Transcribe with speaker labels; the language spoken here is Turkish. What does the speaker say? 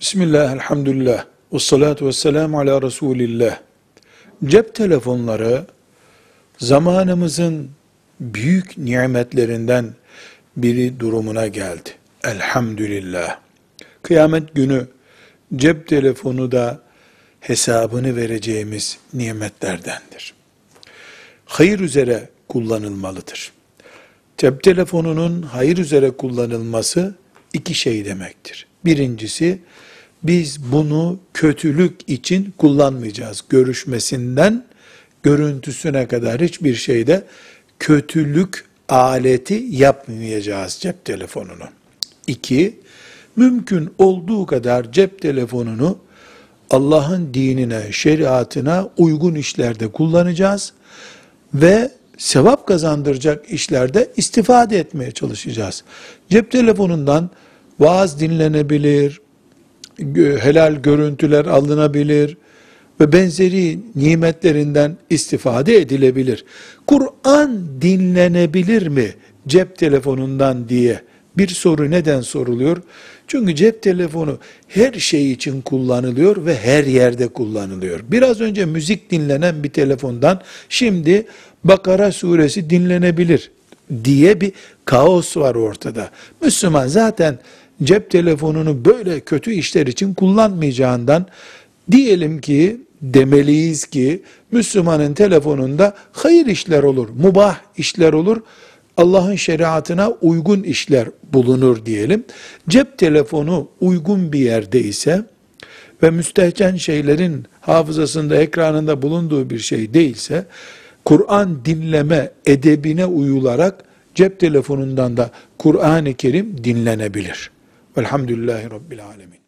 Speaker 1: Bismillah, elhamdülillah, ve salatu ve selamu ala Resulillah. Cep telefonları zamanımızın büyük nimetlerinden biri durumuna geldi. Elhamdülillah. Kıyamet günü cep telefonu da hesabını vereceğimiz nimetlerdendir. Hayır üzere kullanılmalıdır. Cep telefonunun hayır üzere kullanılması iki şey demektir. Birincisi, biz bunu kötülük için kullanmayacağız. Görüşmesinden görüntüsüne kadar hiçbir şeyde kötülük aleti yapmayacağız cep telefonunu. İki, mümkün olduğu kadar cep telefonunu Allah'ın dinine, şeriatına uygun işlerde kullanacağız ve sevap kazandıracak işlerde istifade etmeye çalışacağız. Cep telefonundan vaaz dinlenebilir, helal görüntüler alınabilir ve benzeri nimetlerinden istifade edilebilir. Kur'an dinlenebilir mi cep telefonundan diye bir soru neden soruluyor? Çünkü cep telefonu her şey için kullanılıyor ve her yerde kullanılıyor. Biraz önce müzik dinlenen bir telefondan şimdi Bakara suresi dinlenebilir diye bir kaos var ortada. Müslüman zaten cep telefonunu böyle kötü işler için kullanmayacağından diyelim ki demeliyiz ki Müslümanın telefonunda hayır işler olur, mubah işler olur, Allah'ın şeriatına uygun işler bulunur diyelim. Cep telefonu uygun bir yerde ise ve müstehcen şeylerin hafızasında, ekranında bulunduğu bir şey değilse, Kur'an dinleme edebine uyularak cep telefonundan da Kur'an-ı Kerim dinlenebilir. Velhamdülillahi Rabbil Alemin.